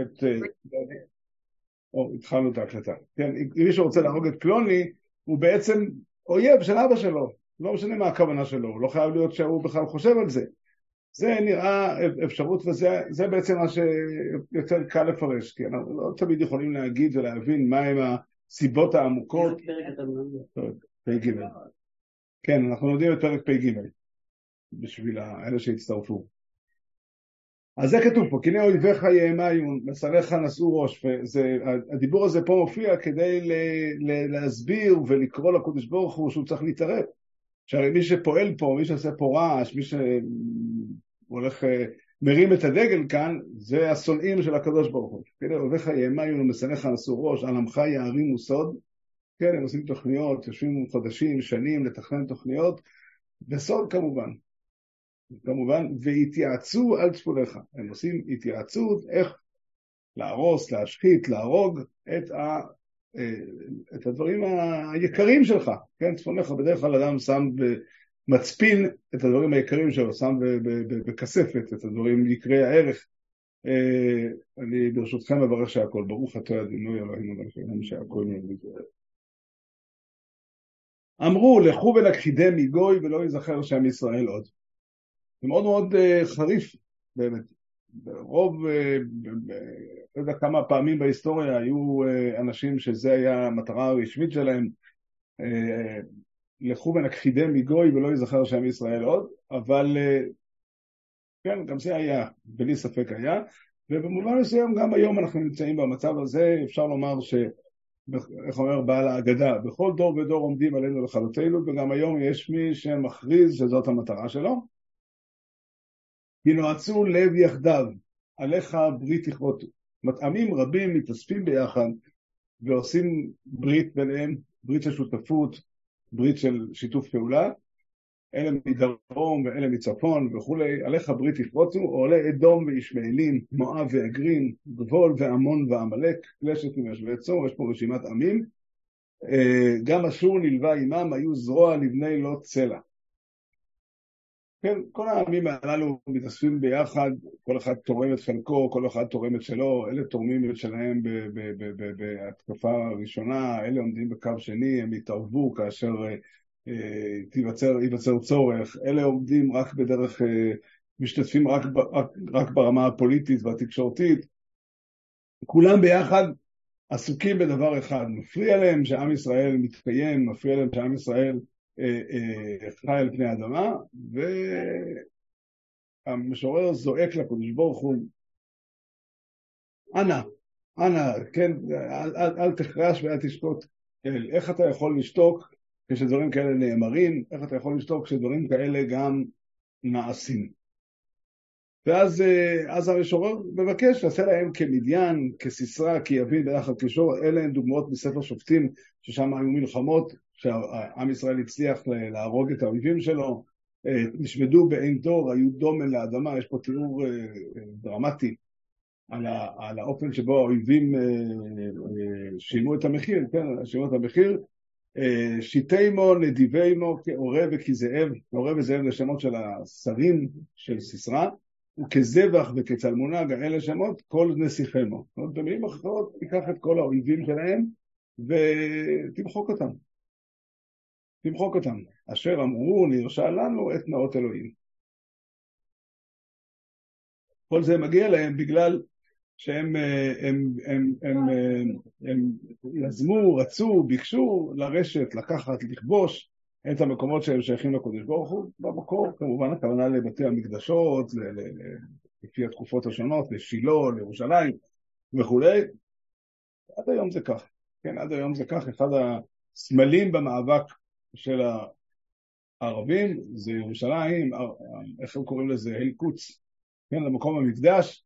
את... אה, או, התחלנו את ההקלטה. כן, אם מישהו רוצה להרוג את פלוני, הוא בעצם אויב של אבא שלו. לא משנה מה הכוונה שלו, הוא לא חייב להיות שהוא בכלל חושב על זה. זה נראה אפשרות וזה בעצם מה שיותר קל לפרש, כי אנחנו לא תמיד יכולים להגיד ולהבין מהם הסיבות העמוקות. פ"ג. כן, אנחנו לומדים את פרק פ"ג בשביל אלה שהצטרפו. אז זה כתוב פה, הנה אויביך יאמיון, מסריך נשאו ראש, והדיבור הזה פה מופיע כדי להסביר ולקרוא לקודש ברוך הוא שהוא צריך להתערב. שהרי מי שפועל פה, מי שעושה פה רעש, מי שהולך, אה, מרים את הדגל כאן, זה השונאים של הקדוש ברוך הוא. כן, אוהביך יאמיון ומשנאיך נשאו ראש, על עמך יערימו סוד. כן, הם עושים תוכניות, יושבים חודשים, שנים לתכנן תוכניות, בסוד כמובן. כמובן, והתייעצו על צפוניך. הם עושים התייעצות איך להרוס, להשחית, להרוג את, ה, אה, את הדברים היקרים שלך. כן, צפוניך בדרך כלל אדם שם מצפין את הדברים היקרים שלו, שם בכספת את הדברים יקרי הערך. אה, אני ברשותכם מברך שהכל, ברוך אתה אדינוי אלוהינו ולכם שהכל נהיה אמרו לכו ונכחידם מגוי ולא ייזכר שם ישראל עוד. זה מאוד מאוד uh, חריף באמת. רוב, uh, לא יודע כמה פעמים בהיסטוריה היו uh, אנשים שזה היה המטרה הרשמית שלהם, לכו ונכחידם מגוי ולא ייזכר שם ישראל עוד, אבל כן, גם זה היה, בלי ספק היה, ובמובן מסוים גם היום אנחנו נמצאים במצב הזה, אפשר לומר ש... איך אומר בעל ההגדה, בכל דור ודור עומדים עלינו לכלותנו, וגם היום יש מי שמכריז שזאת המטרה שלו. כי נועצו לב יחדיו, עליך ברית יכבותו. מטעמים רבים מתאספים ביחד ועושים ברית ביניהם, ברית של שותפות, ברית של שיתוף פעולה, אלה מדרום ואלה מצפון וכולי, עליך ברית יפרוצו, עולה אדום וישמעאלים, מואב ואגרין, גבול ועמון ועמלק, פלשת ויושבי צור, יש פה רשימת עמים. אה, גם אשור נלווה עמם, היו זרוע לבני לא צלע. כן, כל העמים הללו מתאספים ביחד, כל אחד תורם את חלקו, כל אחד תורם את שלו, אלה תורמים את שלהם בהתקפה הראשונה, אלה עומדים בקו שני, הם יתערבו כאשר אה, ייווצר צורך, אלה עומדים רק בדרך, אה, משתתפים רק, רק, רק ברמה הפוליטית והתקשורתית, כולם ביחד עסוקים בדבר אחד, מפריע להם שעם ישראל מתקיים, מפריע להם שעם ישראל חי על פני האדמה, והמשורר זועק לקדוש ברוך הוא, אנא, אנא, כן, אל, אל, אל תחרש ואל תשקוט, איך אתה יכול לשתוק כשדברים כאלה נאמרים, איך אתה יכול לשתוק כשדברים כאלה גם נעשים. ואז אה, אז המשורר מבקש לעשה להם כמדיין, כסיסרא, כיבין ביחד כשור, אלה הן דוגמאות מספר שופטים, ששם היו מלחמות, שעם ישראל הצליח להרוג את האויבים שלו, אה, נשמדו בעין דור, היו דומן לאדמה, יש פה תיאור אה, דרמטי על, ה, על האופן שבו האויבים שילמו את המחיר, כן, שילמו את המחיר, שיטיימו, נדיבימו, כעורה וכזאב, עורה וזאב זה שמות של השרים של סיסרא, וכזבח וכצלמונג, אלה שמות כל נסיכמו. זאת אומרת, במילים אחרות, תיקח את כל האויבים שלהם ותמחוק אותם. תמחוק אותם. אשר אמרו, נרשע לנו את נאות אלוהים. כל זה מגיע להם בגלל שהם הם, הם, הם, הם, הם יזמו, רצו, ביקשו לרשת, לקחת, לכבוש את המקומות שהם שייכים לקודש ברוך הוא. במקור, כמובן, הכוונה לבתי המקדשות, לפי התקופות השונות, לשילה, לירושלים וכולי. עד היום זה כך. כן, עד היום זה כך. אחד הסמלים במאבק של הערבים זה ירושלים, איך הם קוראים לזה? אל קוץ. כן, למקום המקדש,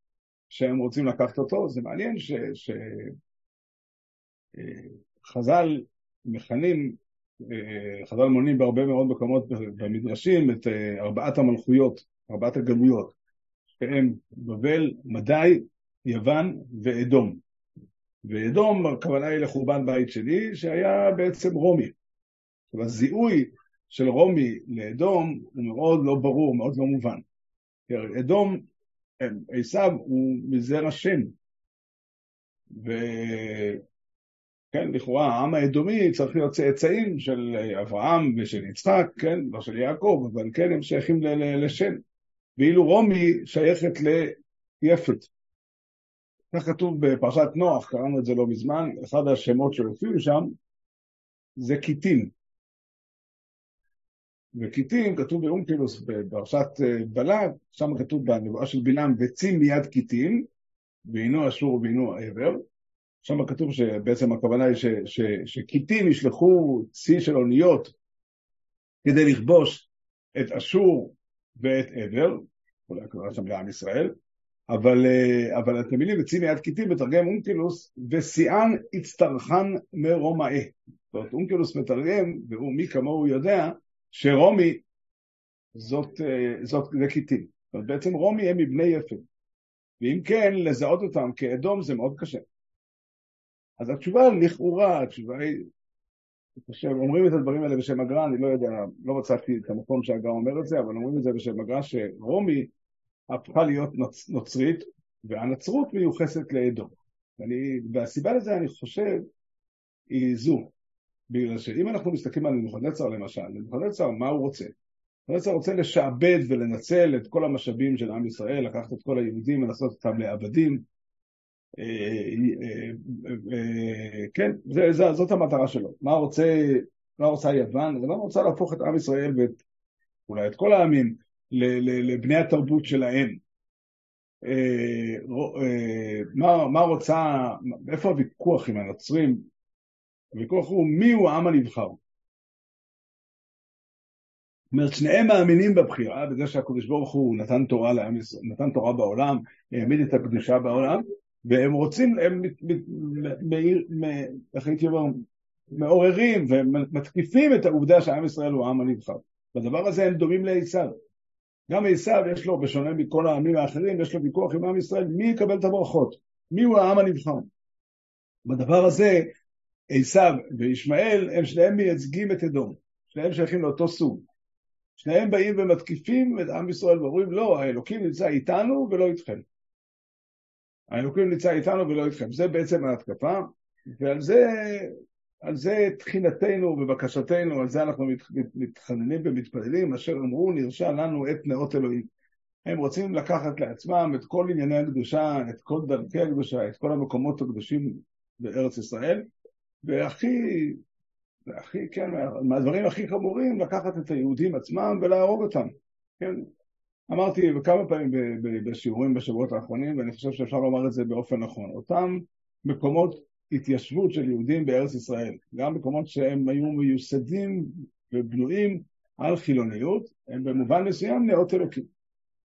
שהם רוצים לקחת אותו. זה מעניין שחז"ל ש... מכנים, אה, חז"ל מונים בהרבה מאוד מקומות במדרשים את אה, ארבעת המלכויות, ארבעת הגלויות, שהם בבל, מדי, יוון ואדום. ואדום, הכוונה היא לחורבן בית שני, שהיה בעצם רומי. אבל הזיהוי של רומי לאדום הוא מאוד לא ברור, מאוד לא מובן. אדום עשיו הוא מזרע שם, וכן, לכאורה העם האדומי צריך להיות צאצאים של אברהם ושל יצחק, כן, לא של יעקב, אבל כן, הם שייכים לשם. ואילו רומי שייכת ליפת. כך כתוב בפרשת נוח, קראנו את זה לא מזמן, אחד השמות שהופיעו שם זה קיטין. וקיטין כתוב באונקלוס בפרשת אה, בלק, שם כתוב בנבואה של בלעם, וצים מיד קיטין, והינו אשור והינו עבר. שם כתוב שבעצם הכוונה היא שקיטין ישלחו צי של אוניות כדי לכבוש את אשור ואת עבר, אולי הכוונה שם לעם ישראל, אבל, אה, אבל אתם מילים וצי מיד קיטין מתרגם אונקלוס, ושיאן הצטרכן מרומאי. זאת אומרת, אונקלוס מתרגם, והוא מי כמוהו יודע, שרומי זאת, אה, זאת זה קיטין. זאת אומרת, בעצם רומי הם מבני יפת. ואם כן, לזהות אותם כאדום זה מאוד קשה. אז התשובה לכאורה, התשובה היא, אומרים את הדברים האלה בשם הגר"א, אני לא יודע, לא מצאתי את המקום שהגר"א אומר את זה, אבל אומרים את זה בשם הגר"א, שרומי הפכה להיות נוצ, נוצרית, והנצרות מיוחסת לאדום. ואני, והסיבה לזה, אני חושב, היא זו. בגלל שאם אנחנו מסתכלים על נבוכדנצר למשל, נבוכדנצר, מה הוא רוצה? נבוכדנצר רוצה לשעבד ולנצל את כל המשאבים של עם ישראל, לקחת את כל היהודים ולעשות אותם לעבדים. אה, אה, אה, כן, זאת המטרה שלו. מה רוצה, מה רוצה יוון? יוון רוצה להפוך את עם ישראל ואת, אולי את כל העמים לבני התרבות שלהם. מה, רוצה, איפה הוויכוח עם הנוצרים? הוויכוח הוא מי הוא העם הנבחר. זאת אומרת, שניהם מאמינים בבחירה, בזה שהקדוש ברוך הוא נתן תורה לעם נתן תורה בעולם, העמיד את הקדושה בעולם, והם רוצים, הם, איך הייתי אומר, מעוררים ומתקיפים את העובדה שעם ישראל הוא העם הנבחר. בדבר הזה הם דומים לעשיו. גם עשיו יש לו, בשונה מכל העמים האחרים, יש לו ויכוח עם עם ישראל, מי יקבל את הברכות? מי הוא העם הנבחר? בדבר הזה עשיו וישמעאל הם שניהם מייצגים את אדום, שניהם שייכים לאותו סוג. שניהם באים ומתקיפים את עם ישראל ואומרים לא, האלוקים נמצא איתנו ולא איתכם. האלוקים נמצא איתנו ולא איתכם. זה בעצם ההתקפה, ועל זה, על זה תחינתנו ובקשתנו, על זה אנחנו מתחננים ומתפללים, אשר אמרו נרשע לנו את נאות אלוהים. הם רוצים לקחת לעצמם את כל ענייני הקדושה, את כל דרכי הקדושה, את כל המקומות הקדושים בארץ ישראל, והכי, והכי, כן, מהדברים הכי חמורים, לקחת את היהודים עצמם ולהרוג אותם, כן. אמרתי כמה פעמים בשיעורים בשבועות האחרונים, ואני חושב שאפשר לומר את זה באופן נכון. אותם מקומות התיישבות של יהודים בארץ ישראל, גם מקומות שהם היו מיוסדים ובנויים על חילוניות, הם במובן מסוים נאות אלוקים.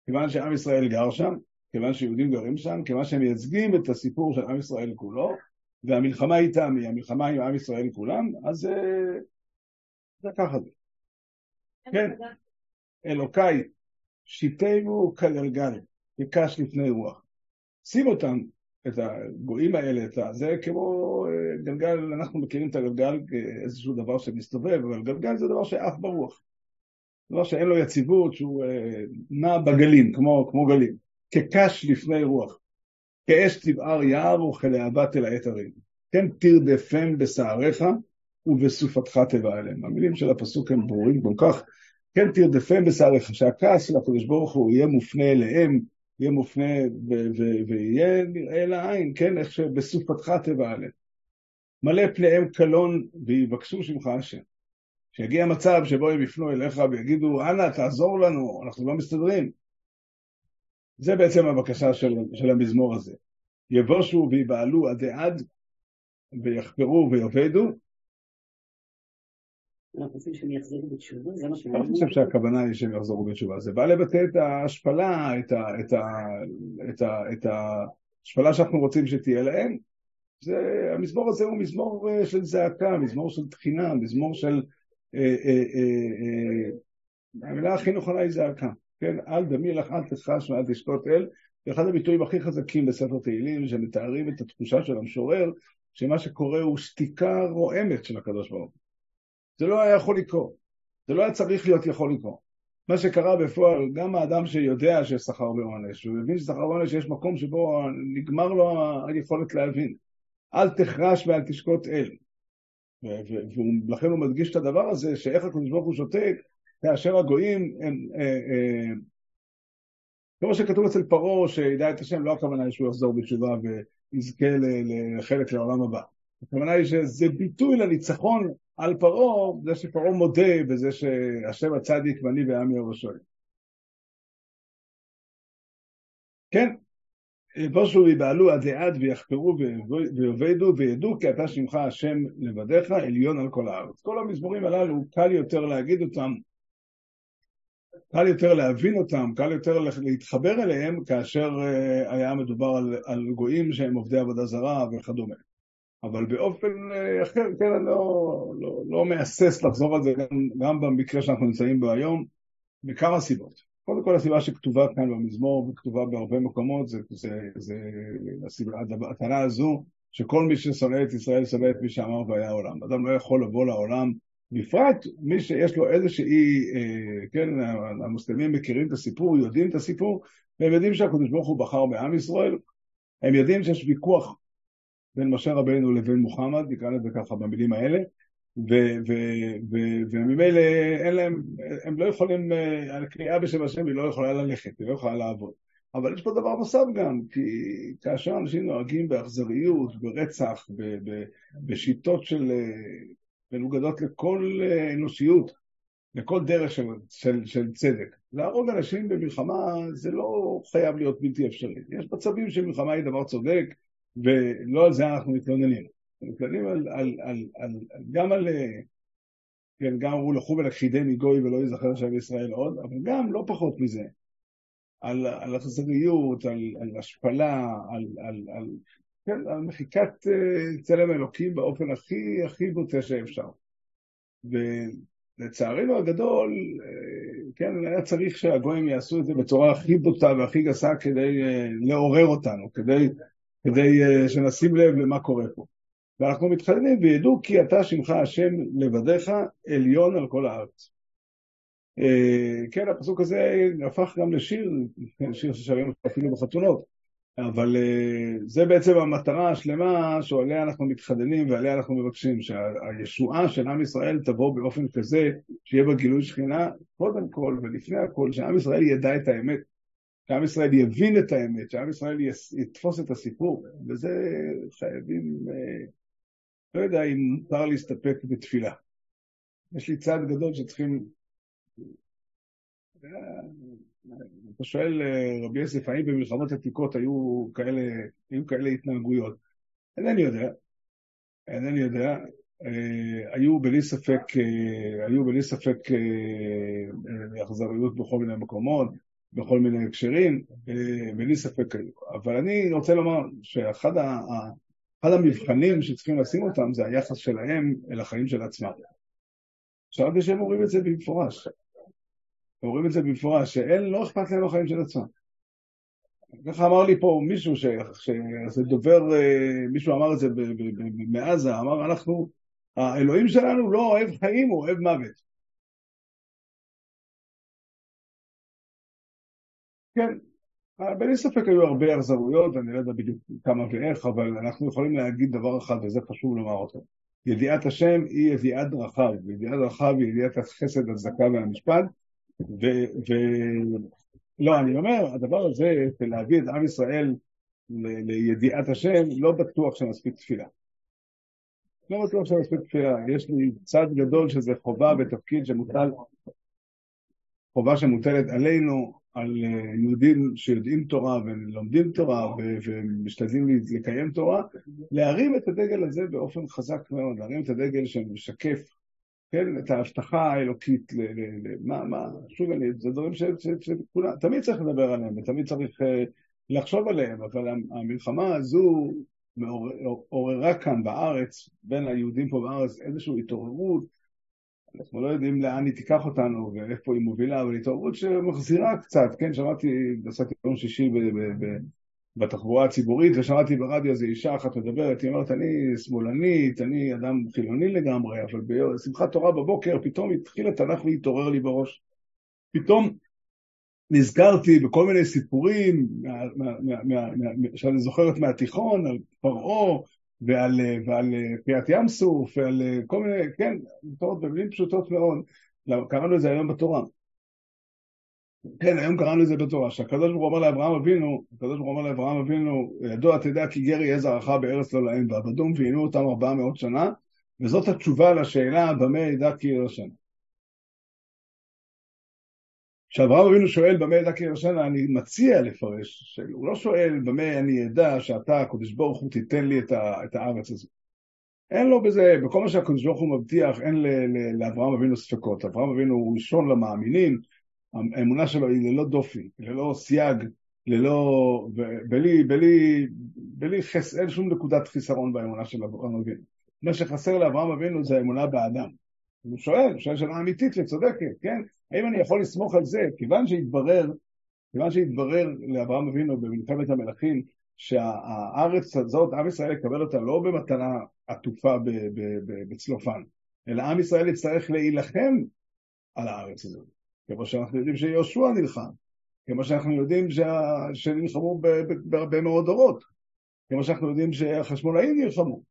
כיוון שעם ישראל גר שם, כיוון שיהודים גרים שם, כיוון שהם מייצגים את הסיפור של עם ישראל כולו, והמלחמה איתם היא המלחמה עם עם ישראל כולם, אז אה, זה ככה זה. כן, אלוקיי, שיתנו כגלגל, כקש לפני רוח. שים אותם, את הגויים האלה, את זה כמו אה, גלגל, אנחנו מכירים את הגלגל כאיזשהו דבר שמסתובב, אבל גלגל זה דבר שעף ברוח. דבר שאין לו יציבות, שהוא אה, נע בגלים, כמו, כמו גלים. כקש לפני רוח. כאש תבער יער וכלהבה תלהט הרים. כן תרדפם בשעריך ובסופתך תבע אליהם. המילים של הפסוק הם ברורים כל כך. כן תרדפם בשעריך, שהכעס של הקדוש ברוך הוא יהיה מופנה אליהם, יהיה מופנה ויהיה נראה לעין, כן, איך שבסופתך תבע עליהם. מלא פניהם קלון ויבקשו שמך השם. שיגיע מצב שבו הם יפנו אליך ויגידו, אנא, תעזור לנו, אנחנו לא מסתדרים. זה בעצם הבקשה של, של המזמור הזה. יבושו ויבעלו עדי עד ויחפרו ויאבדו. אנחנו רוצים שהם יחזרו בתשובה, זה מה שאני... אני חושב שהכוונה היא שהם יחזרו בתשובה. זה בא לבטא את ההשפלה, את, ההשפלה שאנחנו רוצים שתהיה להם. זה, המזמור הזה הוא מזמור אה, של זעקה, מזמור של תחינה, מזמור של... אה, אה, המילה הכי נכונה היא זעקה. כן, אל דמי לך, אל תכחש ואל תשקוט אל, זה אחד הביטויים הכי חזקים בספר תהילים, שמתארים את התחושה של המשורר, שמה שקורה הוא שתיקה רועמת של הקדוש ברוך הוא. זה לא היה יכול לקרות, זה לא היה צריך להיות יכול לקרות. מה שקרה בפועל, גם האדם שיודע שיש שכר ועונש, הוא מבין ששכר ועונש יש מקום שבו נגמר לו היכולת להבין. אל תחרש ואל תשקוט אל. ולכן הוא מדגיש את הדבר הזה, שאיך הקדוש ברוך הוא שותק, כאשר הגויים הם... אה, אה, כמו שכתוב אצל פרעה, שידע את השם, לא הכוונה שהוא יחזור בתשובה ויזכה לחלק לעולם הבא. הכוונה היא שזה ביטוי לניצחון על פרעה, זה שפרעה מודה בזה שהשם הצדיק ואני ועמי יורשוי. כן, יבושו ויבעלו עד עד ויחקרו ויאבדו וידעו כי אתה שמך השם לבדיך עליון על כל הארץ. כל המזמורים הללו קל יותר להגיד אותם, קל יותר להבין אותם, קל יותר להתחבר אליהם כאשר אה, היה מדובר על, על גויים שהם עובדי עבודה זרה וכדומה. אבל באופן אה, אחר, כן, אני לא, לא, לא מהסס לחזור על זה גם, גם במקרה שאנחנו נמצאים בו היום, מכמה סיבות. קודם כל הסיבה שכתובה כאן במזמור וכתובה בהרבה מקומות זה, זה, זה הסיבה, הטענה הזו שכל מי ששונא את ישראל שונא את מי שאמר והיה העולם. אדם לא יכול לבוא לעולם, בפרט מי שיש לו איזושהי, אה, כן, המוסלמים מכירים את הסיפור, יודעים את הסיפור, והם יודעים שהקדוש ברוך הוא בחר בעם ישראל, הם יודעים שיש ויכוח בין משה רבינו לבין מוחמד, נקרא לזה ככה במילים האלה, וממילא אין להם, הם לא יכולים, הקריאה בשם השם היא לא יכולה ללכת, היא לא יכולה לעבוד. אבל יש פה דבר נוסף גם, כי כאשר אנשים נוהגים באכזריות, ברצח, בשיטות של מנוגדות לכל אנושיות, לכל דרך של, של, של צדק. להרוג אנשים במלחמה זה לא חייב להיות בלתי אפשרי. יש מצבים שמלחמה היא דבר צודק, ולא על זה אנחנו מתלוננים. מתכוונים על, על, על, על, גם על, כן, גם אמרו לכו ולכחידי מגוי ולא יזכר שם ישראל עוד, אבל גם לא פחות מזה, על, על אכזריות, על, על השפלה, על, על, על, כן, על מחיקת uh, צלם אלוקים באופן הכי הכי בוטה שאפשר. ולצערנו הגדול, uh, כן, היה צריך שהגויים יעשו את זה בצורה הכי בוטה והכי גסה כדי לעורר אותנו, כדי, כדי uh, שנשים לב למה קורה פה. ואנחנו מתחננים וידעו כי אתה שמך השם לבדיך עליון על כל הארץ. אה, כן, הפסוק הזה הפך גם לשיר, כן, שיר ששרים אפילו בחתונות, אבל אה, זה בעצם המטרה השלמה שעליה אנחנו מתחדנים ועליה אנחנו מבקשים, שהישועה של עם ישראל תבוא באופן כזה שיהיה בה גילוי שכינה, קודם כל ולפני הכל, שעם ישראל ידע את האמת, שעם ישראל יבין את האמת, שעם ישראל יתפוס את הסיפור, וזה חייבים אה, לא יודע אם מותר להסתפק בתפילה. יש לי צעד גדול שצריכים... אתה שואל, רבי יוסף, האם במלחמות עתיקות היו כאלה, היו כאלה התנהגויות? אינני יודע, אינני יודע. אה, היו בלי ספק, אה, היו בלי ספק אה, אכזריות בכל מיני מקומות, בכל מיני הקשרים, בלי ספק היו. אבל אני רוצה לומר שאחד אחד המבחנים שצריכים לשים אותם זה היחס שלהם אל החיים של עצמם. שמעתי שהם אומרים את זה במפורש. הם אומרים את זה במפורש, שאין, לא אכפת להם החיים של עצמם. ככה אמר לי פה מישהו, שזה דובר, אה, מישהו אמר את זה מעזה, אמר אנחנו, האלוהים שלנו לא אוהב חיים, הוא אוהב מוות. כן, בלי ספק היו הרבה אכזרויות, אני לא יודע בדיוק כמה ואיך, אבל אנחנו יכולים להגיד דבר אחד, וזה חשוב לומר אותו. ידיעת השם היא ידיעת דרכיו, וידיעת דרכיו היא ידיעת החסד, הצדקה והמשפט, ו... ו... לא, אני אומר, הדבר הזה, להביא את עם ישראל ל... לידיעת השם, לא בטוח שמספיק תפילה. לא בטוח שמספיק תפילה. יש לי צד גדול שזה חובה ותפקיד שמוטל, חובה שמוטלת עלינו, על אה, יהודים שיודעים תורה ולומדים תורה ומשתדלים לקיים תורה, להרים את הדגל הזה באופן חזק מאוד, להרים את הדגל שמשקף, כן, את ההבטחה האלוקית, ל, ל, ל, מה, שוב, אני, זה דברים שכולם, תמיד צריך לדבר עליהם ותמיד צריך uh, לחשוב עליהם, אבל המלחמה הזו עוררה כאן בארץ, בין היהודים פה בארץ, איזושהי התעוררות אנחנו לא יודעים לאן היא תיקח אותנו ואיפה היא מובילה, אבל התעוררות שמחזירה קצת, כן, שמעתי, נסעתי יום שישי ב- ב- ב- בתחבורה הציבורית ושמעתי ברדיו איזו אישה אחת מדברת, היא אומרת, אני שמאלנית, אני אדם חילוני לגמרי, אבל בשמחת תורה בבוקר פתאום התחיל התנ"ך להתעורר לי בראש. פתאום נזכרתי בכל מיני סיפורים שאני זוכרת מהתיכון, על פרעה ועל, ועל קריעת ים סוף ועל כל מיני, כן, במילים פשוטות מאוד, קראנו את זה היום בתורה. כן, היום קראנו את זה בתורה, שהקדוש ברוך הוא אומר לאברהם אבינו, הקדוש ברוך הוא אומר לאברהם אבינו, ידוע תדע כי גר יהיה זרעך בארץ לא להם, ועבדום ועינו אותם ארבע מאות שנה, וזאת התשובה לשאלה במה ידע כי ירשנה. כשאברהם אבינו שואל במה ידע כי ירשנה, אני מציע לפרש, הוא לא שואל במה אני אדע שאתה, הקדוש ברוך הוא, תיתן לי את, ה, את הארץ הזאת. אין לו בזה, בכל מה שהקדוש ברוך הוא מבטיח, אין לאברהם אבינו ספקות. אברהם אבינו הוא ראשון למאמינים, האמונה שלו היא ללא דופי, ללא סייג, ללא, בלי, בלי, בלי חס, אין שום נקודת חיסרון באמונה של אברהם אבינו. מה שחסר לאברהם אבינו זה האמונה באדם. הוא שואל, שואל שאלה אמיתית וצודקת, כן? האם אני יכול לסמוך על זה? כיוון שהתברר, כיוון שהתברר לאברהם אבינו במלחמת המלכים, שהארץ הזאת, עם ישראל יקבל אותה לא במתנה עטופה בצלופן, אלא עם ישראל יצטרך להילחם על הארץ הזאת. כמו שאנחנו יודעים שיהושע נלחם, כמו שאנחנו יודעים שנלחמו בהרבה מאוד דורות, כמו שאנחנו יודעים שהחשמונאים נלחמו.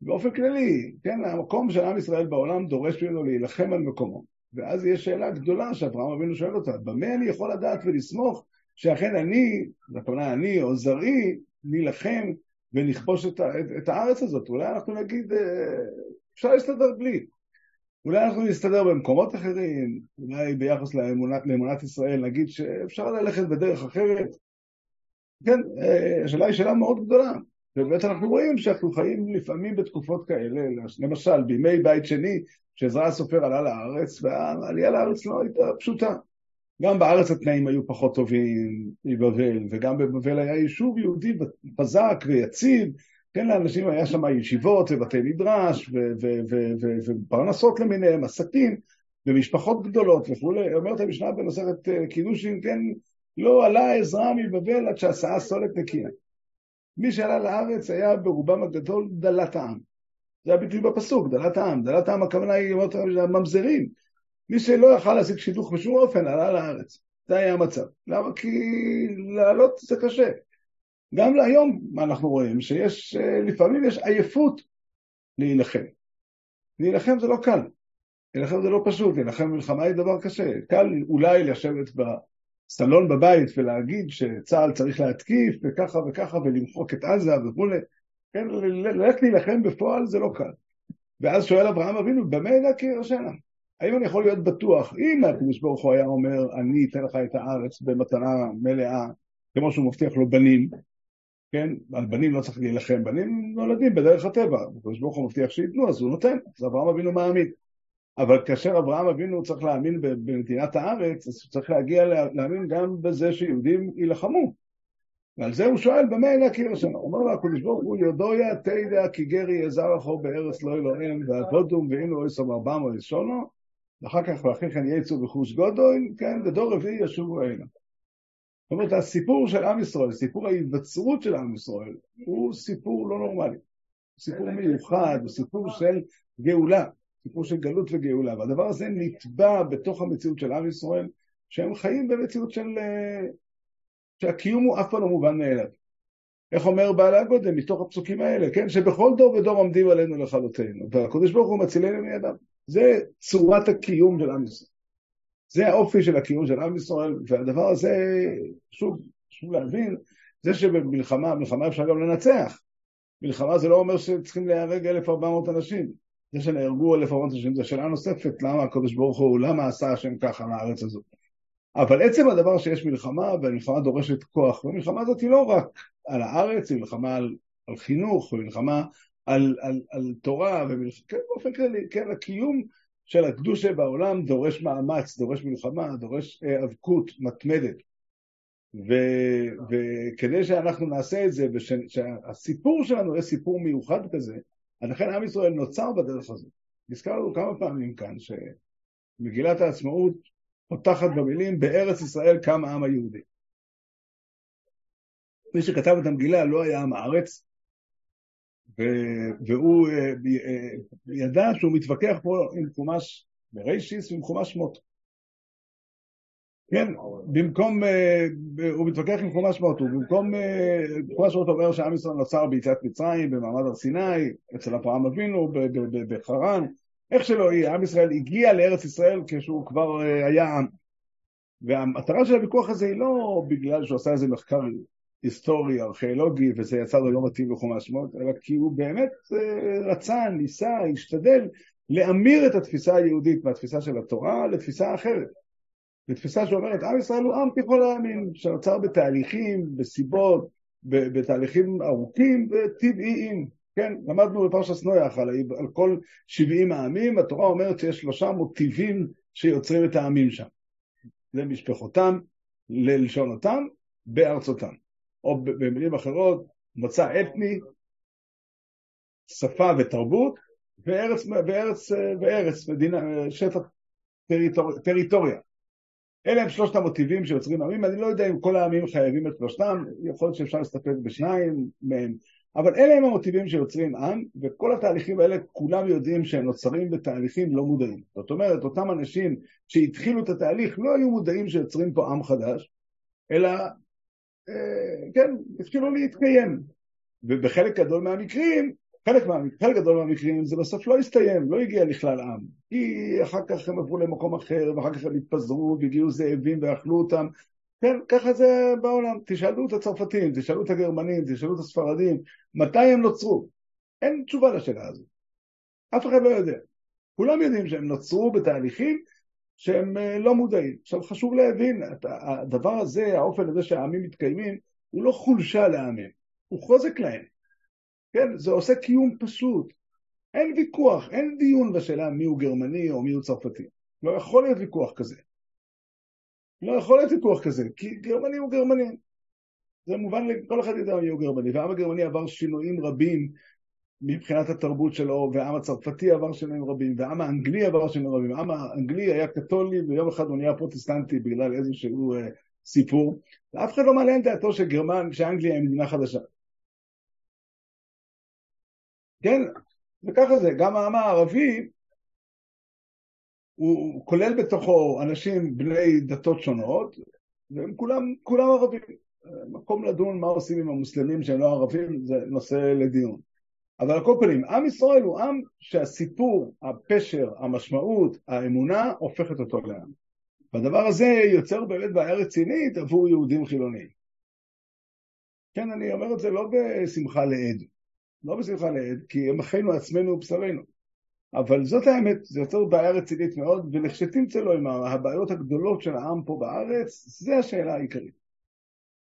באופן כללי, כן, המקום של עם ישראל בעולם דורש ממנו להילחם על מקומו. ואז יש שאלה גדולה שאברהם אבינו שואל אותה, במה אני יכול לדעת ולסמוך שאכן אני, הכוונה אני או זרי, נילחם ונכבוש את, את, את הארץ הזאת? אולי אנחנו נגיד, אה, אפשר להסתדר בלי. אולי אנחנו נסתדר במקומות אחרים, אולי ביחס לאמונת, לאמונת ישראל נגיד שאפשר ללכת בדרך אחרת. כן, אה, השאלה היא שאלה מאוד גדולה. ובאמת אנחנו רואים שאנחנו חיים לפעמים בתקופות כאלה, למשל בימי בית שני, כשעזרא הסופר עלה לארץ, והעלייה לארץ לא הייתה פשוטה. גם בארץ התנאים היו פחות טובים מבבל, וגם בבבל היה יישוב יהודי חזק ויציב, כן, לאנשים היה שם ישיבות ובתי מדרש ופרנסות למיניהם, עסקים, ומשפחות גדולות וכולי. אומרת המשנה במסכת אה, קידושין, כן, לא עלה עזרא מבבל עד שעשה סולת נקייה. מי שעלה לארץ היה ברובם הגדול דלת העם. זה הביטוי בפסוק, דלת העם. דלת העם הכוונה היא ממזרים. מי שלא יכל להשיג שידוך בשום אופן עלה לארץ. זה היה המצב. למה? כי לעלות זה קשה. גם להיום, אנחנו רואים? שיש, אה, לפעמים יש עייפות להילחם. להילחם זה לא קל. להילחם זה לא פשוט, להילחם במלחמה היא דבר קשה. קל אולי לשבת בסלון בבית ולהגיד שצה"ל צריך להתקיף וככה וככה ולמחוק את עזה וכולי. כן, ללכת להילחם בפועל זה לא קל. ואז שואל אברהם אבינו, במה ידע כי ירשנה? האם אני יכול להיות בטוח, אם הקדוש ברוך הוא היה אומר, אני אתן לך את הארץ במתנה מלאה, כמו שהוא מבטיח לו בנים, כן? על בנים לא צריך להילחם, בנים נולדים בדרך הטבע, הקדוש ברוך הוא מבטיח שייתנו, אז הוא נותן, אז אברהם אבינו מאמין. אבל כאשר אברהם אבינו צריך להאמין בנתינת הארץ, אז הוא צריך להגיע להאמין גם בזה שיהודים יילחמו. ועל זה הוא שואל, במה אלה הקיר השנה? אומר לו הקדוש ברוך הוא, יודויה תדע כי גרי יזר אחור בארץ לא אלוהים, ועבודום ואינו אויסום ארבעם או ישונו, ואחר כך ואחרי כן יצאו בחוש גודוין, כן, ודור רביעי ישובו הנה. זאת אומרת, הסיפור של עם ישראל, סיפור ההיווצרות של עם ישראל, הוא סיפור לא נורמלי. סיפור מיוחד, הוא סיפור של גאולה, סיפור של גלות וגאולה, והדבר הזה נתבע בתוך המציאות של עם ישראל, שהם חיים במציאות של... אה, שהקיום הוא אף פעם לא מובן מאליו. איך אומר בעל הגודל מתוך הפסוקים האלה, כן? שבכל דור ודור עומדים עלינו לכלותנו, והקדוש ברוך הוא מצילנו מידם. זה צורת הקיום של עם ישראל. זה האופי של הקיום של עם ישראל, והדבר הזה, שוב, חשוב להבין, זה שבמלחמה, מלחמה אפשר גם לנצח. מלחמה זה לא אומר שצריכים להיהרג 1,400 אנשים. זה שנהרגו 1,400 אנשים זו שאלה נוספת, למה הקדוש ברוך הוא, למה עשה השם ככה לארץ הזאת. אבל עצם הדבר שיש מלחמה, והמלחמה דורשת כוח, והמלחמה הזאת היא לא רק על הארץ, היא מלחמה על, על חינוך, ומלחמה על, על, על תורה, ומלחמה, כן, באופן כללי, כן, הקיום של הקדושה בעולם דורש מאמץ, דורש מלחמה, דורש היאבקות מתמדת. ו- וכדי שאנחנו נעשה את זה, ושהסיפור שלנו יהיה סיפור מיוחד כזה, אז לכן עם ישראל נוצר בדרך הזאת. נזכרנו כמה פעמים כאן שמגילת העצמאות פותחת במילים בארץ ישראל קם העם היהודי. מי שכתב את המגילה לא היה עם הארץ, והוא אה, אה, ידע שהוא מתווכח פה עם חומש ברישיס ועם חומש שמות. כן, במקום, אה, הוא מתווכח עם חומש מרטו, במקום, אה, חומש מרטו אומר שעם ישראל נוצר ביציאת מצרים, במעמד הר סיני, אצל אברהם אבינו, בחרן, איך שלא יהיה, עם ישראל הגיע לארץ ישראל כשהוא כבר אה, היה עם. והמטרה של הוויכוח הזה היא לא בגלל שהוא עשה איזה מחקר היסטורי, ארכיאולוגי, וזה יצא לו לא מתאים לחומש שמות, אלא כי הוא באמת רצה, ניסה, השתדל להמיר את התפיסה היהודית מהתפיסה של התורה לתפיסה אחרת. לתפיסה שאומרת, עם ישראל הוא עם ככל העמים, שנוצר בתהליכים, בסיבות, בתהליכים ארוכים וטבעיים. כן, למדנו בפרשת נויח על, על כל 70 העמים, התורה אומרת שיש שלושה מוטיבים שיוצרים את העמים שם. למשפחותם, ללשונותם, בארצותם. או במילים אחרות, מוצא אתני, שפה ותרבות, וארץ, וארץ, וארץ מדינה, שטח טריטור, טריטוריה. אלה הם שלושת המוטיבים שיוצרים עמים, אני לא יודע אם כל העמים חייבים את שלושתם, יכול להיות שאפשר להסתפק בשניים מהם, אבל אלה הם המוטיבים שיוצרים עם, וכל התהליכים האלה כולם יודעים שהם נוצרים בתהליכים לא מודעים. זאת אומרת, אותם אנשים שהתחילו את התהליך לא היו מודעים שיוצרים פה עם חדש, אלא, אה, כן, התחילו להתקיים. ובחלק גדול מהמקרים חלק, חלק גדול מהמקרים זה בסוף לא הסתיים, לא הגיע לכלל עם. כי אחר כך הם עברו למקום אחר, ואחר כך הם התפזרו, והגיעו זאבים ואכלו אותם. כן, ככה זה בעולם. תשאלו את הצרפתים, תשאלו את הגרמנים, תשאלו את הספרדים, מתי הם נוצרו? אין תשובה לשאלה הזו. אף אחד לא יודע. כולם יודעים שהם נוצרו בתהליכים שהם אה, לא מודעים. עכשיו חשוב להבין, הדבר הזה, האופן הזה שהעמים מתקיימים, הוא לא חולשה לעמים, הוא חוזק להם. כן, זה עושה קיום פשוט. אין ויכוח, אין דיון בשאלה מי הוא גרמני או מי הוא צרפתי. לא יכול להיות ויכוח כזה. לא יכול להיות ויכוח כזה, כי גרמני הוא גרמני. זה מובן, כל אחד יודע מי הוא גרמני, והעם הגרמני עבר שינויים רבים מבחינת התרבות שלו, והעם הצרפתי עבר שינויים רבים, והעם האנגלי עבר שינויים רבים. העם האנגלי היה קתולי, ויום אחד הוא נהיה פרוטסטנטי בגלל איזשהו אה, סיפור, ואף אחד לא מעלה על דעתו שגרמן, שאנגליה היא מדינה חדשה. כן, וככה זה, גם העם הערבי הוא כולל בתוכו אנשים בני דתות שונות, והם כולם, כולם ערבים. מקום לדון מה עושים עם המוסלמים שהם לא ערבים, זה נושא לדיון. אבל על כל פנים, עם ישראל הוא עם שהסיפור, הפשר, המשמעות, האמונה, הופכת אותו לעם. והדבר הזה יוצר באמת בעיה רצינית עבור יהודים חילוניים. כן, אני אומר את זה לא בשמחה לעד. לא בשמחה לעד, כי הם אחינו עצמנו ובשרנו. אבל זאת האמת, זה יוצר בעיה רצינית מאוד, ולכשתמצא לו עם הבעיות הגדולות של העם פה בארץ, זה השאלה העיקרית.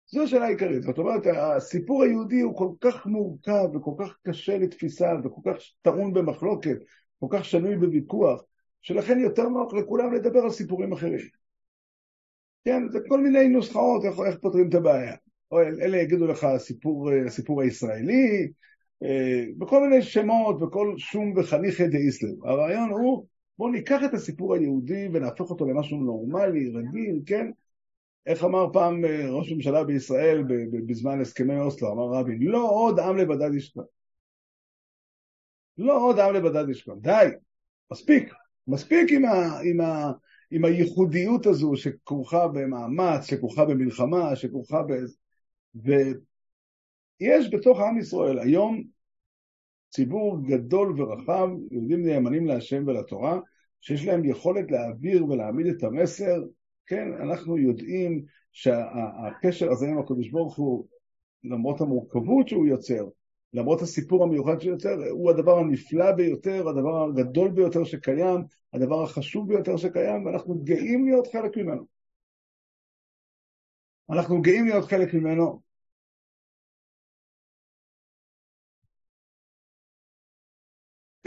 זו השאלה העיקרית. זאת אומרת, הסיפור היהודי הוא כל כך מורכב וכל כך קשה לתפיסה וכל כך טעון במחלוקת, כל כך שנוי בוויכוח, שלכן יותר נוח לכולם לדבר על סיפורים אחרים. כן, זה כל מיני נוסחאות איך, איך פותרים את הבעיה. או אלה יגידו לך הסיפור, הסיפור הישראלי, בכל מיני שמות, בכל שום וחניכי דאיסלם. הרעיון הוא, בואו ניקח את הסיפור היהודי ונהפוך אותו למשהו נורמלי, רגיל, כן? איך אמר פעם אה, ראש ממשלה בישראל בזמן הסכמי אוסלו, אמר רבין, לא עוד עם לבדד ישכון. לא עוד עם לבדד ישכון. די, מספיק. מספיק עם, ה, עם, ה, עם הייחודיות הזו שכרוכה במאמץ, שכרוכה במלחמה, שכרוכה ב... ויש בתוך עם ישראל היום ציבור גדול ורחב, יהודים נאמנים להשם ולתורה, שיש להם יכולת להעביר ולהעמיד את המסר, כן, אנחנו יודעים שהקשר הזה עם הקדוש ברוך הוא, למרות המורכבות שהוא יוצר, למרות הסיפור המיוחד שהוא יוצר, הוא הדבר הנפלא ביותר, הדבר הגדול ביותר שקיים, הדבר החשוב ביותר שקיים, ואנחנו גאים להיות חלק ממנו. אנחנו גאים להיות חלק ממנו.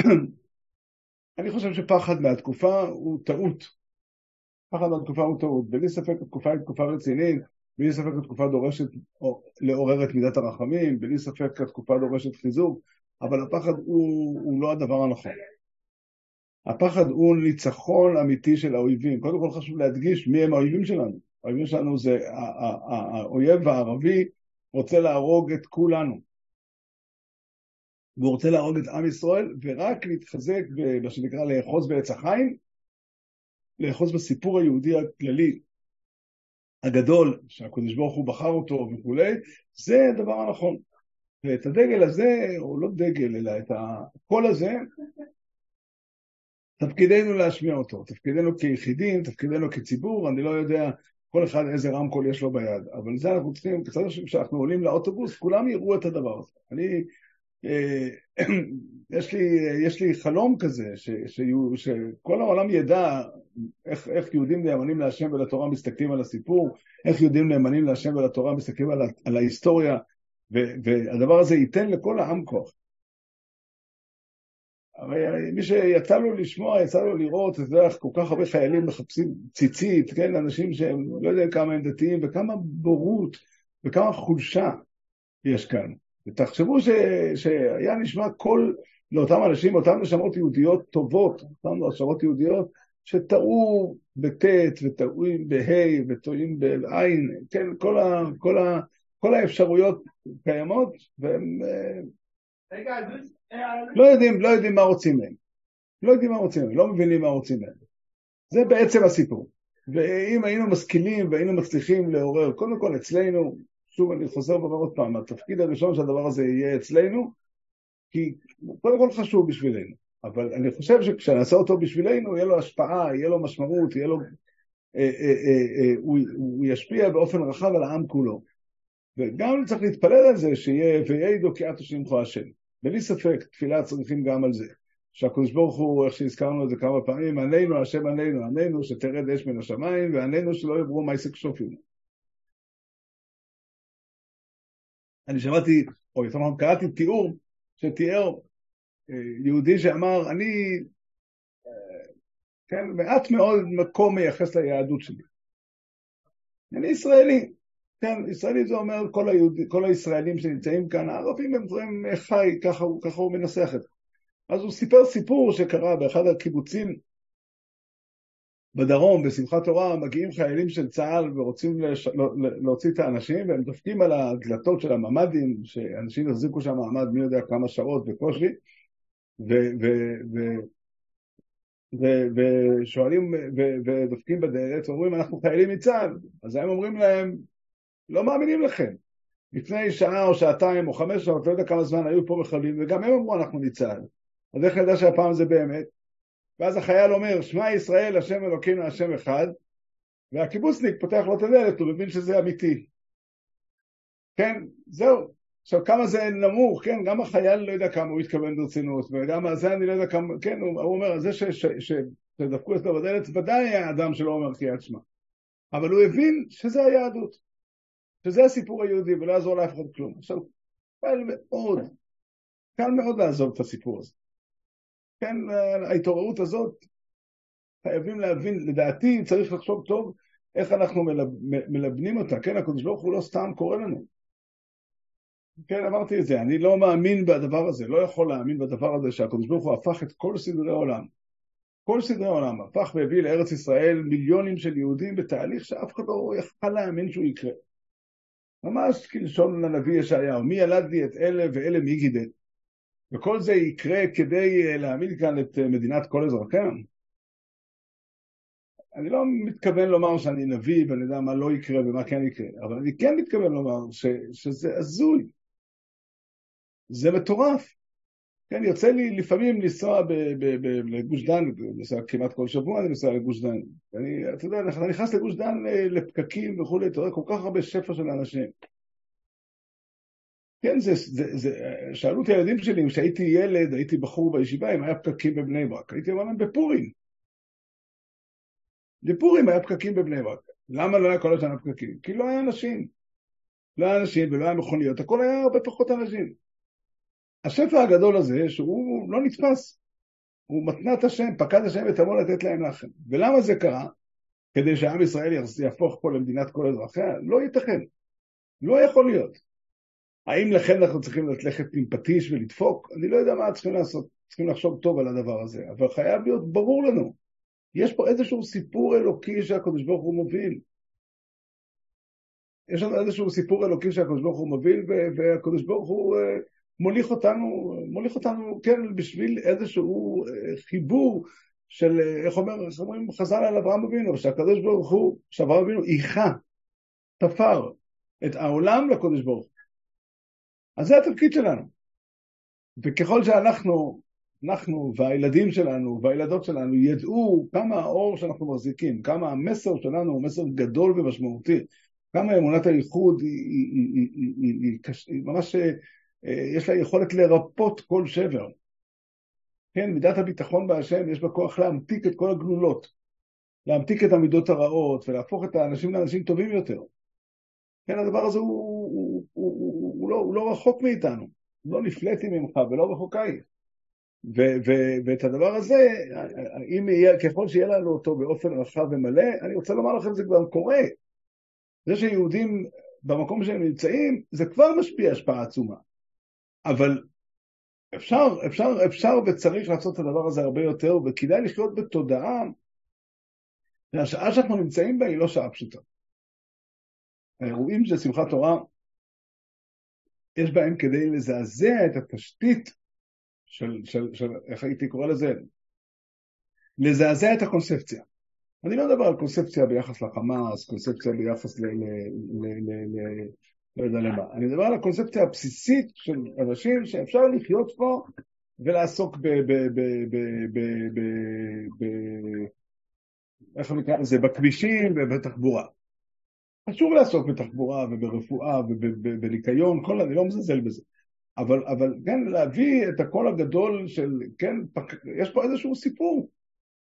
אני חושב שפחד מהתקופה הוא טעות. פחד מהתקופה הוא טעות. בלי ספק התקופה היא תקופה רצינית, בלי ספק התקופה דורשת לעורר את מידת הרחמים, בלי ספק התקופה דורשת חיזוק, אבל הפחד הוא, הוא לא הדבר הנכון. הפחד הוא ניצחון אמיתי של האויבים. קודם כל חשוב להדגיש מי הם האויבים שלנו. האויבים שלנו זה האויב הערבי רוצה להרוג את כולנו. והוא רוצה להרוג את עם ישראל, ורק להתחזק, במה שנקרא לאחוז בעץ החיים, לאחוז בסיפור היהודי הכללי, הגדול, שהקדוש ברוך הוא בחר אותו וכולי, זה הדבר הנכון. ואת הדגל הזה, או לא דגל, אלא את הקול הזה, תפקידנו להשמיע אותו. תפקידנו כיחידים, תפקידנו כציבור, אני לא יודע כל אחד איזה רמקול יש לו ביד, אבל זה אנחנו צריכים, כשאנחנו עולים לאוטובוס, כולם יראו את הדבר הזה. אני, יש, לי, יש לי חלום כזה, ש, ש, שכל העולם ידע איך, איך יהודים נאמנים להשם ולתורה מסתכלים על הסיפור, איך יהודים נאמנים להשם ולתורה מסתכלים על, על ההיסטוריה, ו, והדבר הזה ייתן לכל העם כוח. הרי מי שיצא לו לשמוע, יצא לו לראות, אתה יודע, כל כך הרבה חיילים מחפשים ציצית, כן, אנשים שהם, לא יודע כמה הם דתיים, וכמה בורות, וכמה חולשה יש כאן. ותחשבו ש, שהיה נשמע קול לאותם אנשים, אותן נשמות יהודיות טובות, אותן נשמות יהודיות שטעו בט' וטועים בה' וטועים בעין, כן, כל, ה, כל, ה, כל האפשרויות קיימות, והם... רגע, לא יודעים, לא יודעים מה רוצים מהם. לא יודעים מה רוצים מהם, לא מבינים מה רוצים מהם. זה בעצם הסיפור. ואם היינו משכילים והיינו מצליחים לעורר, קודם כל אצלנו, שוב אני חוזר ואומר עוד פעם, התפקיד הראשון שהדבר הזה יהיה אצלנו, כי קודם כל חשוב בשבילנו, אבל אני חושב שכשנעשה אותו בשבילנו, יהיה לו השפעה, יהיה לו משמעות, יהיה לו... אה, אה, אה, הוא, ישפיע באופן רחב על העם כולו. וגם צריך להתפלל על זה שיהיה ויעידו כי את תשמחו השם. בלי ספק, תפילה צריכים גם על זה. שהקדוש ברוך הוא, איך שהזכרנו את זה כמה פעמים, עננו השם עננו, עננו שתרד אש מן השמיים, ועננו שלא יעברו מעסק שופים. אני שמעתי, או יותר נכון קראתי תיאור שתיאר אה, יהודי שאמר, אני, אה, כן, מעט מאוד מקום מייחס ליהדות שלי. אני ישראלי, כן, ישראלי זה אומר כל, היהוד, כל הישראלים שנמצאים כאן, הערבים הם דברים חי, ככה, ככה הוא מנסח את זה. אז הוא סיפר סיפור שקרה באחד הקיבוצים בדרום, בשמחת תורה, מגיעים חיילים של צה"ל ורוצים לש... להוציא את האנשים, והם דופקים על הדלתות של הממ"דים, שאנשים יחזיקו שם מעמד מי יודע כמה שעות בקושי, ושואלים ודופקים בדלת, ואומרים אנחנו חיילים מצה"ל, אז הם אומרים להם לא מאמינים לכם. לפני שעה או שעתיים או חמש שעות, לא יודע כמה זמן היו פה מחבלים, וגם הם אמרו אנחנו ניצל. אז איך נדע שהפעם זה באמת? ואז החייל אומר, שמע ישראל, השם אלוקינו, השם אחד, והקיבוצניק פותח לו את הדלת, הוא מבין שזה אמיתי. כן, זהו. עכשיו, כמה זה נמוך, כן, גם החייל לא יודע כמה הוא התכוון ברצינות, וגם זה אני לא יודע כמה, כן, הוא, הוא אומר, זה שדפקו אצלו בדלת, ודאי היה אדם שלא אומר קריאת שמע. אבל הוא הבין שזה היהדות. שזה הסיפור היהודי ולא יעזור לאף אחד כלום. עכשיו, קל מאוד, קל מאוד לעזוב את הסיפור הזה. כן, ההתעוררות הזאת, חייבים להבין, לדעתי צריך לחשוב טוב איך אנחנו מלב, מלבנים אותה. כן, הקדוש ברוך הוא לא סתם קורא לנו. כן, אמרתי את זה, אני לא מאמין בדבר הזה, לא יכול להאמין בדבר הזה שהקדוש ברוך הוא הפך את כל סדרי העולם. כל סדרי העולם הפך והביא לארץ ישראל מיליונים של יהודים בתהליך שאף אחד לא יכל להאמין שהוא יקרה. ממש כלשון הנביא ישעיהו, מי ילד לי את אלה ואלה מי גידל. וכל זה יקרה כדי אה, להעמיד כאן את אה, מדינת כל אזרחיה. אני לא מתכוון לומר שאני נביא ואני יודע מה לא יקרה ומה כן יקרה, אבל אני כן מתכוון לומר ש, שזה הזוי. זה מטורף. כן, יוצא לי לפעמים לנסוע לגוש דן, נוסע כמעט כל שבוע אני נוסע לגוש דן. ואני, אתה יודע, אתה נכנס לגוש דן אה, לפקקים וכולי, אתה רואה כל כך הרבה שפע של אנשים. כן, זה, זה, זה, שאלו אותי הילדים שלי, כשהייתי ילד, הייתי בחור בישיבה, אם היה פקקים בבני ברק. הייתי אומר להם בפורים. בפורים היה פקקים בבני ברק. למה לא היה כל השנה פקקים? כי לא היה אנשים. לא היה אנשים ולא היה מכוניות, הכל היה הרבה פחות אנשים. השפע הגדול הזה, שהוא לא נתפס, הוא מתנת השם, פקד השם ותבוא לתת להם לחם. ולמה זה קרה? כדי שעם ישראל יהפוך פה למדינת כל אזרחיה? לא ייתכן. לא יכול להיות. האם לכן אנחנו צריכים ללכת עם פטיש ולדפוק? אני לא יודע מה צריכים לעשות. צריכים לחשוב טוב על הדבר הזה, אבל חייב להיות ברור לנו. יש פה איזשהו סיפור אלוקי שהקדוש ברוך הוא מוביל. יש לנו איזשהו סיפור אלוקי שהקדוש ברוך הוא מוביל, והקדוש ברוך הוא אה, מוליך אותנו, מוליך אותנו, כן, בשביל איזשהו אה, חיבור של, אה, איך אומר, איך אומרים חז"ל על אברהם אבינו, שהקדוש ברוך הוא, שאברהם אבינו איכה, תפר את העולם לקודש ברוך הוא. אז זה התפקיד שלנו. וככל שאנחנו, אנחנו והילדים שלנו והילדות שלנו ידעו כמה האור שאנחנו מחזיקים, כמה המסר שלנו הוא מסר גדול ומשמעותי, כמה אמונת הייחוד היא, היא, היא, היא, היא, היא, היא, היא ממש, אה, יש לה יכולת לרפות כל שבר. כן, מידת הביטחון בהשם יש בה כוח להמתיק את כל הגלולות, להמתיק את המידות הרעות ולהפוך את האנשים לאנשים טובים יותר. כן, הדבר הזה הוא, הוא, לא, רחוק מאיתנו, לא נפלאתי ממך ולא רחוקיי. ואת הדבר הזה, אם יהיה, ככל שיהיה לנו אותו באופן רחב ומלא, אני רוצה לומר לכם, זה כבר קורה. זה שיהודים במקום שהם נמצאים, זה כבר משפיע השפעה עצומה. אבל אפשר, אפשר, אפשר וצריך לעשות את הדבר הזה הרבה יותר, וכדאי לחיות בתודעה שהשעה שאנחנו נמצאים בה היא לא שעה פשוטה. האירועים של שמחת תורה, יש בהם כדי לזעזע את התשתית של, של, של איך הייתי קורא לזה? לזעזע את הקונספציה. אני לא מדבר על קונספציה ביחס לחמאס, קונספציה ביחס ל... ל, ל, ל, ל לא יודע למה. אני מדבר על הקונספציה הבסיסית של אנשים שאפשר לחיות פה ולעסוק ב... ב, ב, ב, ב, ב, ב איך נקרא לזה? בכבישים ובתחבורה. חשוב לעסוק בתחבורה וברפואה ובניקיון, כל, אני לא מזלזל בזה. אבל, אבל כן, להביא את הקול הגדול של, כן, יש פה איזשהו סיפור.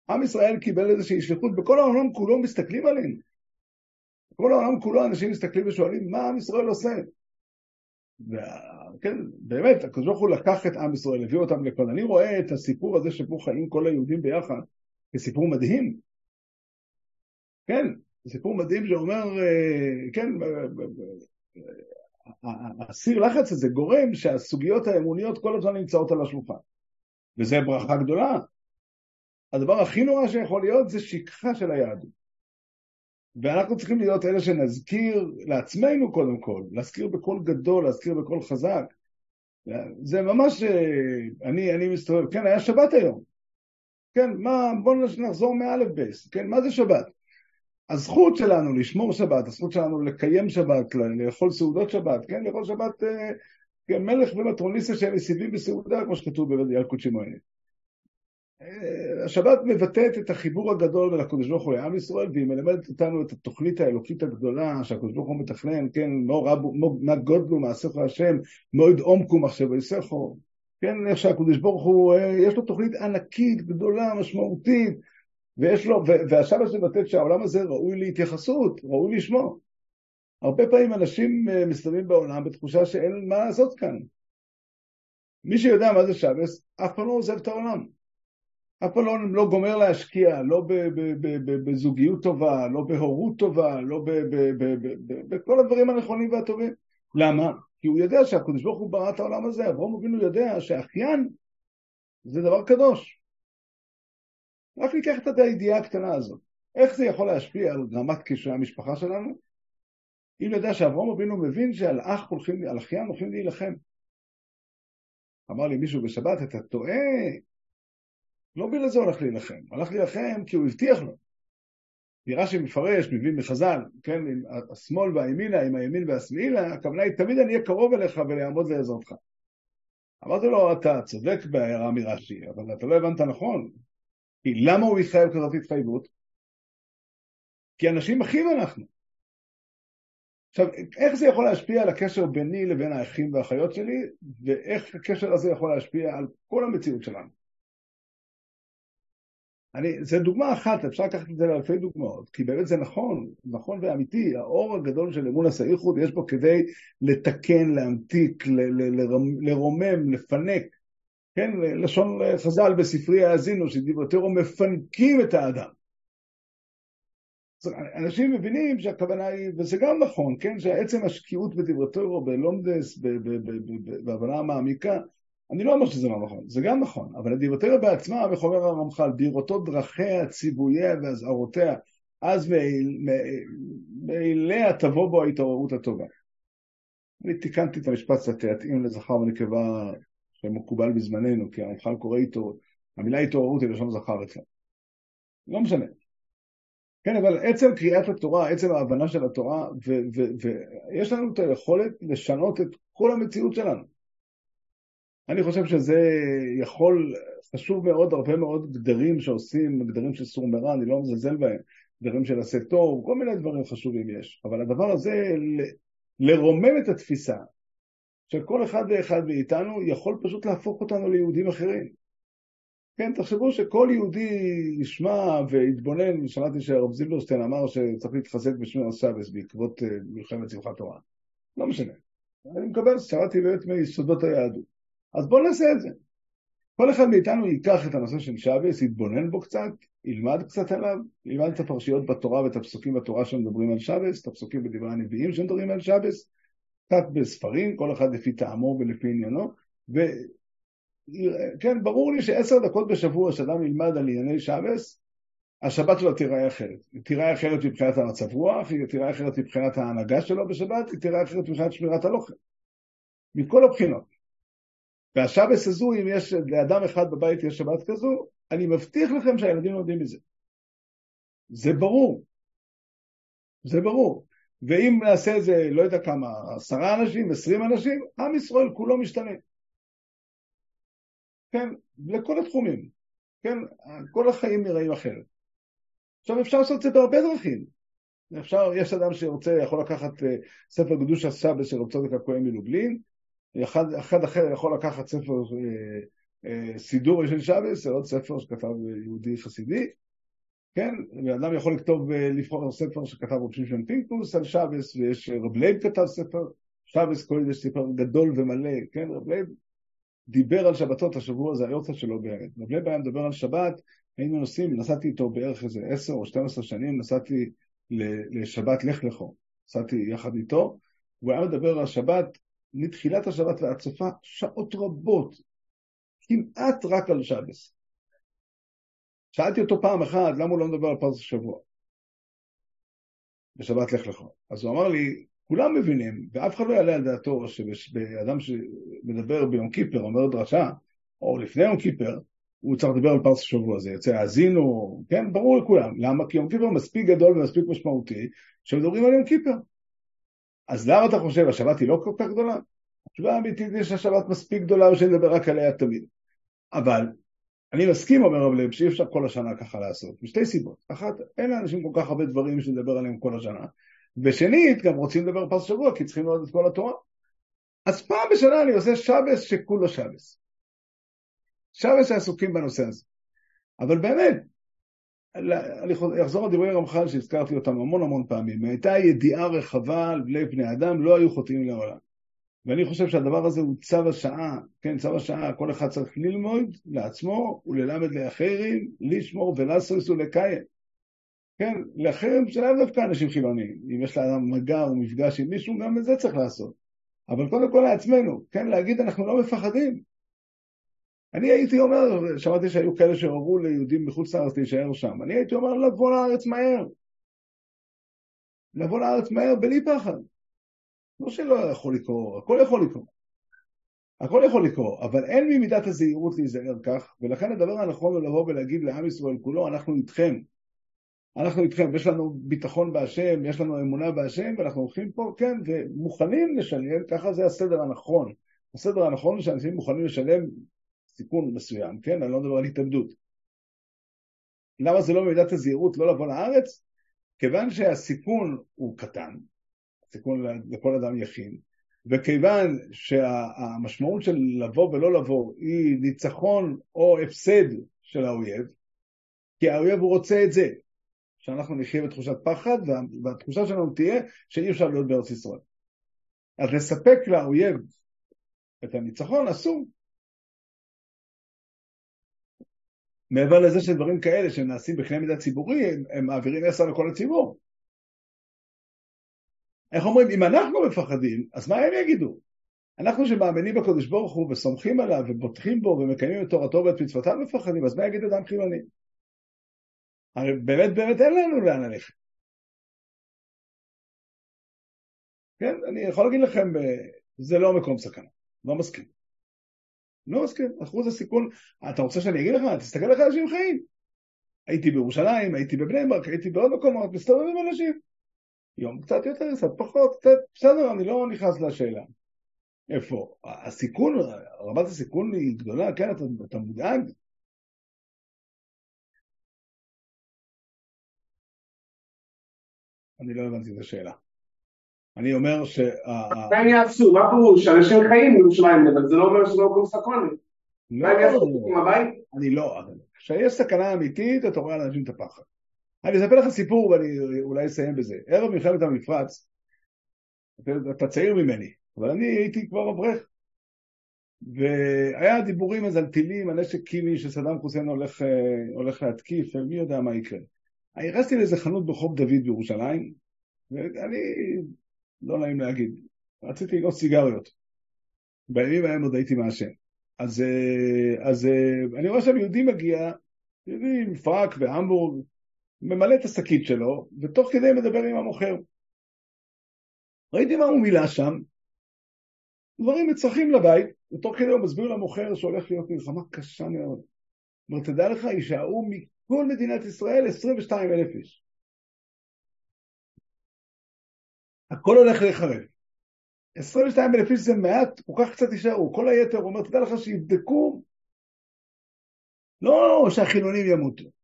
עם ישראל קיבל איזושהי שליחות, בכל העולם כולו מסתכלים עלינו. בכל העולם כולו אנשים מסתכלים ושואלים, מה עם ישראל עושה? וכן, באמת, הקדוש ברוך הוא לקח את עם ישראל, הביא אותם לכל. אני רואה את הסיפור הזה שבו חיים כל היהודים ביחד כסיפור מדהים. כן, סיפור מדהים שאומר, אה, כן, הסיר לחץ הזה גורם שהסוגיות האמוניות כל הזמן נמצאות על השולחן. וזו ברכה גדולה. הדבר הכי נורא שיכול להיות זה שכחה של היהדות. ואנחנו צריכים להיות אלה שנזכיר לעצמנו קודם כל, להזכיר בקול גדול, להזכיר בקול חזק. זה ממש, אה, אני, אני מסתובב, כן, היה שבת היום. כן, מה, בואו נחזור מאלף בייס, כן, מה זה שבת? הזכות שלנו לשמור שבת, הזכות שלנו לקיים שבת, לאכול סעודות שבת, כן, לאכול שבת אה, כן, מלך ומטרוניסה שהם מסיבים בסעודה, כמו שכתוב בבדיאל קודשי מועד. אה, השבת מבטאת את החיבור הגדול בין הקדוש ברוך הוא לעם ישראל, והיא מלמדת אותנו את התוכנית האלוקית הגדולה שהקדוש ברוך הוא מתכנן, כן, מה גודלו מעשיך השם, מועד עומקו מחשבו יסכו, כן, איך שהקדוש ברוך הוא, אה, יש לו תוכנית ענקית, גדולה, משמעותית, ויש לו, והשבש מבטא שהעולם הזה ראוי להתייחסות, ראוי לשמו. הרבה פעמים אנשים אה, מסתובבים בעולם בתחושה שאין מה לעשות כאן. מי שיודע מה זה שבס, אף פעם לא עוזב את העולם. אף פעם לא, לא גומר להשקיע, לא בזוגיות טובה, לא בהורות טובה, לא בכל הדברים הנכונים והטובים. למה? כי הוא יודע שהקדוש ברוך הוא ברא את העולם הזה, אברהם אבינו יודע שאחיין זה דבר קדוש. רק ניקח את הידיעה הקטנה הזאת. איך זה יכול להשפיע על רמת קשרי המשפחה שלנו? אם יודע שאברהם אבינו מבין שעל אח הולכים, על אחיין הולכים להילחם. אמר לי מישהו בשבת, אתה טועה, לא בגלל זה הולך להילחם, הלך להילחם כי הוא הבטיח לו. נראה שמפרש, מבין מחז"ל, כן, עם השמאל והימינה, עם הימין והשמאלה, הכוונה היא תמיד אני אהיה קרוב אליך ולעמוד לעזרתך. אמרתי לו, אתה צודק בהערה מרש"י, אבל אתה לא הבנת נכון. כי למה הוא התחייב כזאת התחייבות? כי אנשים אחים אנחנו. עכשיו, איך זה יכול להשפיע על הקשר ביני לבין האחים והאחיות שלי, ואיך הקשר הזה יכול להשפיע על כל המציאות שלנו? אני, זה דוגמה אחת, אפשר לקחת את זה לאלפי דוגמאות, כי באמת זה נכון, נכון ואמיתי, האור הגדול של אמון הסייחוד יש בו כדי לתקן, להמתיק, לרומם, לפנק, כן, לשון חז"ל בספרי האזינו, שדברתרו מפנקים את האדם. אנשים מבינים שהכוונה היא, וזה גם נכון, כן, שעצם השקיעות בדברתו בלומדס, בהבנה המעמיקה, אני לא אומר שזה לא נכון, זה גם נכון, אבל דברתו בעצמה, איך אומר הרמח"ל, בראותו דרכיה, ציווייה ואזהרותיה, אז מאליה תבוא בו ההתעוררות הטובה. אני תיקנתי את המשפט קצת להתאים לזכר ונקבה שמקובל בזמננו, כי הרמח"ל קורא איתו, המילה התעוררות היא לשון זכר אצלנו. לא משנה. כן, אבל עצם קריאת התורה, עצם ההבנה של התורה, ויש לנו את היכולת לשנות את כל המציאות שלנו. אני חושב שזה יכול, חשוב מאוד, הרבה מאוד גדרים שעושים, גדרים של סור מרע, אני לא מזלזל בהם, גדרים של עשה טוב, כל מיני דברים חשובים יש. אבל הדבר הזה, לרומם את התפיסה של כל אחד ואחד מאיתנו, יכול פשוט להפוך אותנו ליהודים אחרים. כן, תחשבו שכל יהודי ישמע ויתבונן, שמעתי שהרב זילברשטיין אמר שצריך להתחזק בשמי הסבס בעקבות אה, מלחמת שמחת תורה. לא משנה. אני מקבל, שמעתי באמת מיסודות היהדות. אז בואו נעשה את זה. כל אחד מאיתנו ייקח את הנושא של שבס, יתבונן בו קצת, ילמד קצת עליו, ילמד את הפרשיות בתורה ואת הפסוקים בתורה שמדברים על שבס, את הפסוקים בדברי הנביאים שמדברים על שבס, קצת בספרים, כל אחד לפי טעמו ולפי עניינו, כן, ברור לי שעשר דקות בשבוע שאדם ילמד על ענייני שבס, השבת שלו תיראה אחרת. היא תיראה אחרת מבחינת המצב רוח, היא תיראה אחרת מבחינת ההנהגה שלו בשבת, היא תיראה אחרת מבחינת שמירת הלוחם. מכל הבחינות. והשבס הזו, אם יש לאדם אחד בבית יש שבת כזו, אני מבטיח לכם שהילדים לומדים מזה. זה ברור. זה ברור. ואם נעשה את זה, לא יודע כמה, עשרה אנשים, עשרים אנשים, עם ישראל כולו משתנה. כן, לכל התחומים, כן, כל החיים נראים אחרת. עכשיו אפשר לעשות את זה בהרבה דרכים. אפשר, יש אדם שרוצה, יכול לקחת uh, ספר קדוש הסבא של רב צודק הכהן מלובלין, אחד, אחד אחר יכול לקחת ספר uh, uh, סידור של שבס, עוד ספר שכתב יהודי חסידי, כן, ואדם יכול לכתוב, לבחור ספר שכתב רב שמשון פינקוס על שבס, ויש רב לייב כתב ספר, שבס קוראים לזה ספר גדול ומלא, כן, רב לייב דיבר על שבתות, השבוע זה היורצייט שלו באמת. רב לייב היה מדבר על שבת, היינו נוסעים, נסעתי איתו בערך איזה עשר או שתים עשרה שנים, נסעתי לשבת לך לך, נסעתי יחד איתו, והוא היה מדבר על שבת מתחילת השבת ועד סופה שעות רבות, כמעט רק על שבס. שאלתי אותו פעם אחת, למה הוא לא מדבר על פרס השבוע? בשבת לך לכו. אז הוא אמר לי, כולם מבינים, ואף אחד לא יעלה על דעתו שאדם שמדבר ביום כיפר, אומר דרשה, או לפני יום כיפר, הוא צריך לדבר על פרס השבוע, זה יוצא האזינו, כן, ברור לכולם. למה? כי יום כיפר מספיק גדול ומספיק משמעותי, שמדברים על יום כיפר. אז למה אתה חושב, השבת היא לא כל כך גדולה? התשובה האמיתית היא שהשבת מספיק גדולה ושנדבר רק עליה תמיד. אבל אני מסכים, אומר רב לב, שאי אפשר כל השנה ככה לעשות, משתי סיבות. אחת, אין לאנשים כל כך הרבה דברים שנדבר עליהם כל השנה. ושנית, גם רוצים לדבר פרס שבוע, כי צריכים לראות את כל התורה. אז פעם בשנה אני עושה שבס שכולו שבס. שבס שעסוקים בנושא הזה. אבל באמת, אני אחזור על דברי רמח"ל שהזכרתי אותם המון המון פעמים, הייתה ידיעה רחבה על בני אדם, לא היו חוטאים לעולם. ואני חושב שהדבר הזה הוא צו השעה, כן, צו השעה, כל אחד צריך ללמוד לעצמו וללמד לאחרים, לשמור ולסריס ולקיים. כן, לאחרים שלאו דווקא אנשים חילוניים. אם יש לאדם מגע או מפגש עם מישהו, גם את זה צריך לעשות. אבל קודם כל לעצמנו, כן, להגיד אנחנו לא מפחדים. אני הייתי אומר, שמעתי שהיו כאלה שהורו ליהודים מחוץ לארץ להישאר שם, אני הייתי אומר לבוא לארץ מהר. לבוא לארץ מהר בלי פחד. לא שלא יכול לקרות, הכל יכול לקרות. הכל יכול לקרות, אבל אין ממידת הזהירות להיזהר כך, ולכן הדבר הנכון הוא לבוא ולהגיד לעם ישראל כולו, אנחנו איתכם. אנחנו איתכם, יש לנו ביטחון בהשם, יש לנו אמונה בהשם, ואנחנו הולכים פה, כן, ומוכנים לשלם, ככה זה הסדר הנכון. הסדר הנכון הוא שאנשים מוכנים לשלם סיכון מסוים, כן? אני לא מדבר על התאבדות. למה זה לא במידת הזהירות לא לבוא לארץ? כיוון שהסיכון הוא קטן, סיכון לכל אדם יחיד, וכיוון שהמשמעות של לבוא ולא לבוא היא ניצחון או הפסד של האויב, כי האויב הוא רוצה את זה, שאנחנו נחיה בתחושת פחד, והתחושה שלנו תהיה שאי אפשר להיות בארץ ישראל. אז לספק לאויב את הניצחון אסור. מעבר לזה שדברים כאלה שנעשים בקנה מידה ציבורי, הם מעבירים עשר לכל הציבור. איך אומרים, אם אנחנו מפחדים, אז מה הם יגידו? אנחנו שמאמינים בקדוש ברוך הוא וסומכים עליו ובוטחים בו ומקיימים את תורתו ואת מצוותיו מפחדים, אז מה יגיד אדם חילוני? הרי באמת באמת אין לנו לאן ללכת. כן, אני יכול להגיד לכם, זה לא מקום סכנה, לא מסכים. לא מסכים, אחוז הסיכון, אתה רוצה שאני אגיד לך? תסתכל איך אנשים חיים. הייתי בירושלים, הייתי בבני ברק, הייתי בעוד מקומות, מסתובבים אנשים. יום קצת יותר, קצת פחות, קצת, בסדר, אני לא נכנס לשאלה. איפה? הסיכון, רמת הסיכון היא גדולה, כן, אתה, אתה מודאג? אני לא הבנתי את השאלה. אני אומר ש... מה הם יעשו? מה פירוש? אנשים חיים בירושלים, אבל זה לא אומר שזה לא מקום סקרני. מה הם יעשו עם הבית? אני לא, כשיש סכנה אמיתית, אתה רואה לאנשים את הפחד. אני אספר לך סיפור ואני אולי אסיים בזה. ערב מלחמת המפרץ, אתה צעיר ממני, אבל אני הייתי כבר אברך. והיה דיבורים אז על טילים, על נשק קימי שסדאם חוסיין הולך, הולך להתקיף, ומי יודע מה יקרה. נכנסתי לאיזה חנות ברחוב דוד בירושלים, ואני, לא נעים להגיד, רציתי לקנות סיגריות. בימים ההם עוד הייתי מעשן. אז, אז אני רואה שם יהודי מגיע, יהודי עם פרק והמבורג, ממלא את השקית שלו, ותוך כדי מדבר עם המוכר. ראיתי מה הוא מילא שם, דברים מצרכים לבית, ותוך כדי הוא מסביר למוכר שהולך להיות מלחמה קשה מאוד. אומר, תדע לך, יישארו מכל מדינת ישראל 22 אלף איש. הכל הולך להיחרב. 22 אלף איש זה מעט, כל כך קצת יישארו. כל היתר, הוא אומר, תדע לך שיבדקו, לא שהחילונים ימותו.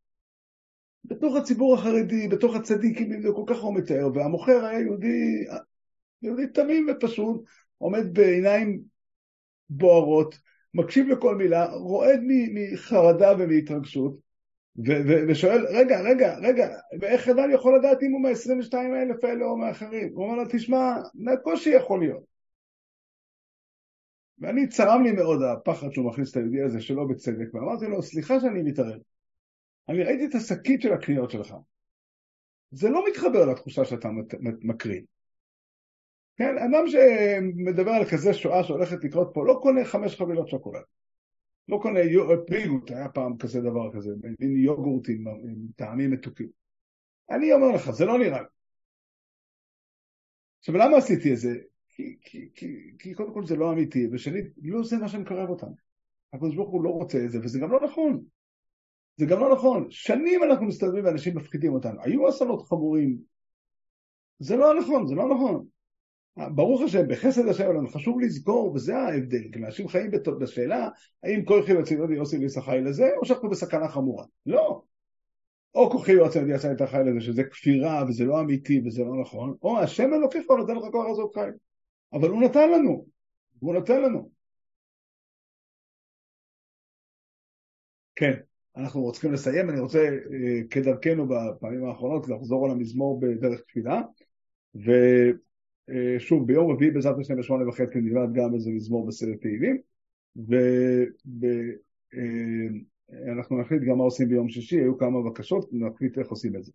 בתוך הציבור החרדי, בתוך הצדיקים, זה כל כך הוא מתאר, והמוכר היה יהודי, יהודי תמים ופשוט, עומד בעיניים בוערות, מקשיב לכל מילה, רועד מחרדה ומהתרגשות, ושואל, רגע, רגע, רגע, ואיך אדם יכול לדעת אם הוא מה-22 האלף האלה או מאחרים? הוא אומר לו, תשמע, מהקושי יכול להיות. ואני, צרם לי מאוד הפחד שהוא מכניס את היהודי הזה שלא בצדק, ואמרתי לו, סליחה שאני מתערב. אני ראיתי את השקית של הקניות שלך. זה לא מתחבר לתחושה שאתה מקריא. כן, אדם שמדבר על כזה שואה שהולכת לקרות פה, לא קונה חמש חבילות שוקולד. לא קונה פריגוט, היה פעם כזה דבר כזה, מין יוגורטים עם טעמים מתוקים. אני אומר לך, זה לא נראה לי. עכשיו, למה עשיתי את זה? כי, כי, כי, כי קודם כל זה לא אמיתי, ושנית, לא זה מה שמקרב אותם. הקדוש ברוך הוא לא רוצה את זה, וזה גם לא נכון. זה גם לא נכון. שנים אנחנו מסתובבים ואנשים מפחידים אותנו. היו אסונות חמורים. זה לא נכון, זה לא נכון. ברוך השם, בחסד השם עלינו, חשוב לזכור, וזה ההבדל, כי אנשים חיים בשאלה, האם כוחי וציודי יוסי וישחי לזה, או שאנחנו בסכנה חמורה. לא. או כוחי וציודי יעשה את החי לזה, שזה כפירה, וזה לא אמיתי, וזה לא נכון, או השם אלוקיך הוא נותן לך כוח לעשות חי. אבל הוא נתן לנו, הוא נותן לנו. כן, אנחנו צריכים לסיים, אני רוצה אה, כדרכנו בפעמים האחרונות לחזור על המזמור בדרך תפילה, ו... אה, ביום רביעי בעזרת השם בשמונה וחצי נלמד גם איזה מזמור בסרט תהילים, ואנחנו אה, נחליט גם מה עושים ביום שישי, היו כמה בקשות, נחליט איך עושים את זה.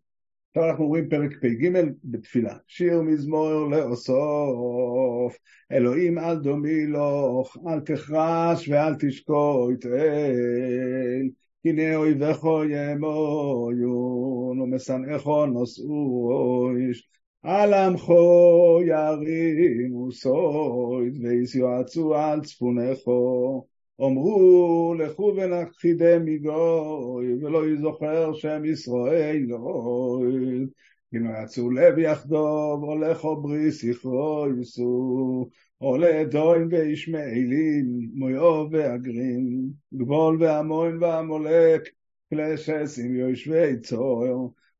עכשיו אנחנו אומרים פרק פ"ג בתפילה. שיר מזמור לאוסוף, אלוהים אל דומי לוך, אל תחרש ואל תשקוט אל, הנה אויבך ימויון, ומשנאיכו נושאו איש. על עמכו ירימו סויד ויסיועצו על צפונכו אמרו לכו ונכחידם מגוי ולא יזוכר שם ישראל גוי. אם יצאו לב יחדוב הולכו ברי ספרו יישאו עולה דוין וישמעאלים מויו ואגרים גבול והמוין והמולק כלי שסים יושבי צויר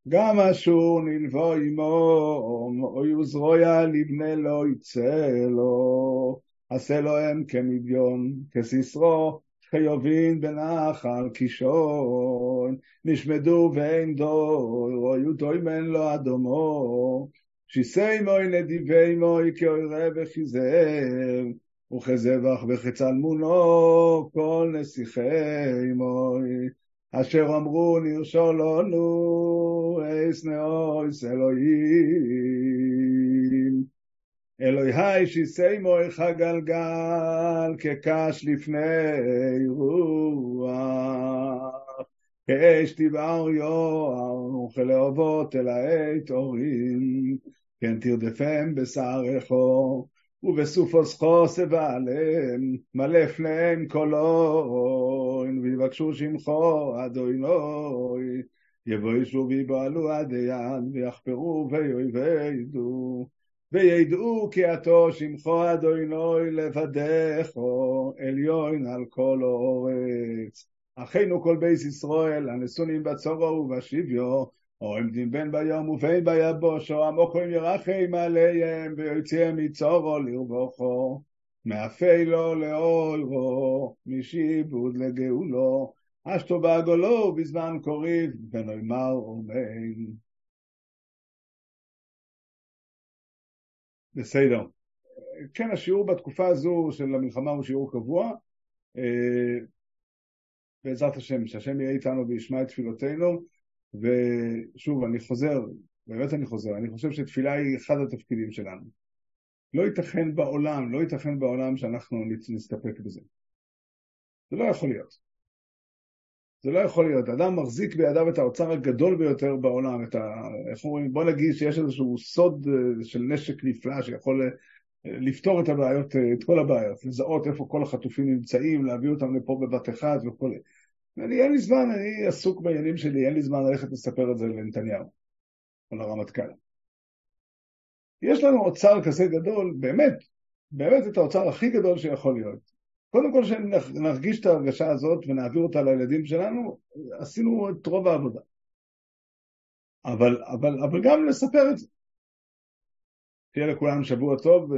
גם אשור נלבו עמו, אוי וזרויה לבנה לא יצא לו, עשה לו אם כמדיון, כסיסרו, חיובין בנחל קישון, נשמדו ואין דור, אוי ותוימן לו אדומו, שיסי מוי נדיבי מוי כאוירה וחיזר, וכזבח וכצלמונו כל נסיכי מוי. אשר אמרו נרשולנו אס נאויס אלוהים. אלוהי שיסי מויך גלגל כקש לפני רוח. כאש תבער יואר וכלאהובות אל העת אורים. כן תרדפם בשעריכו ובסופוסכו סבלם, מלא פניהם קולוין, ויבקשו שמחו אדוינוי, יבואשו ויבעלו עד יד, ויחפרו וידעו, וידעו כי עתו שמחו אדוני לבדךו, עליון על כל אורץ. אחינו כל בייס ישראל, הנשונים בצורו ובשביו, או עמדים בין ביום ובין ביבושו, המוכרים ירחם עליהם, ויוצאם מצורו לרבוכו. מאפלו לאוירו, משיבוד לגאולו, אשתו בעגולו בזמן קוריב, ונאמר אומן. בסדר. כן, השיעור בתקופה הזו של המלחמה הוא שיעור קבוע. בעזרת השם, שהשם יהיה איתנו וישמע את תפילותינו. ושוב, אני חוזר, באמת אני חוזר, אני חושב שתפילה היא אחד התפקידים שלנו. לא ייתכן בעולם, לא ייתכן בעולם שאנחנו נסתפק בזה. זה לא יכול להיות. זה לא יכול להיות. אדם מחזיק בידיו את האוצר הגדול ביותר בעולם, את ה... איך אומרים? בוא נגיד שיש איזשהו סוד אה, של נשק נפלא שיכול אה, לפתור את הבעיות, אה, את כל הבעיות, לזהות איפה כל החטופים נמצאים, להביא אותם לפה בבת אחת וכו'. אני, אין לי זמן, אני עסוק בעניינים שלי, אין לי זמן ללכת לספר את זה לנתניהו או לרמטכ"ל. יש לנו אוצר כזה גדול, באמת, באמת את האוצר הכי גדול שיכול להיות. קודם כל שנרגיש את ההרגשה הזאת ונעביר אותה לילדים שלנו, עשינו את רוב העבודה. אבל, אבל, אבל גם לספר את זה. שיהיה לכולם שבוע טוב.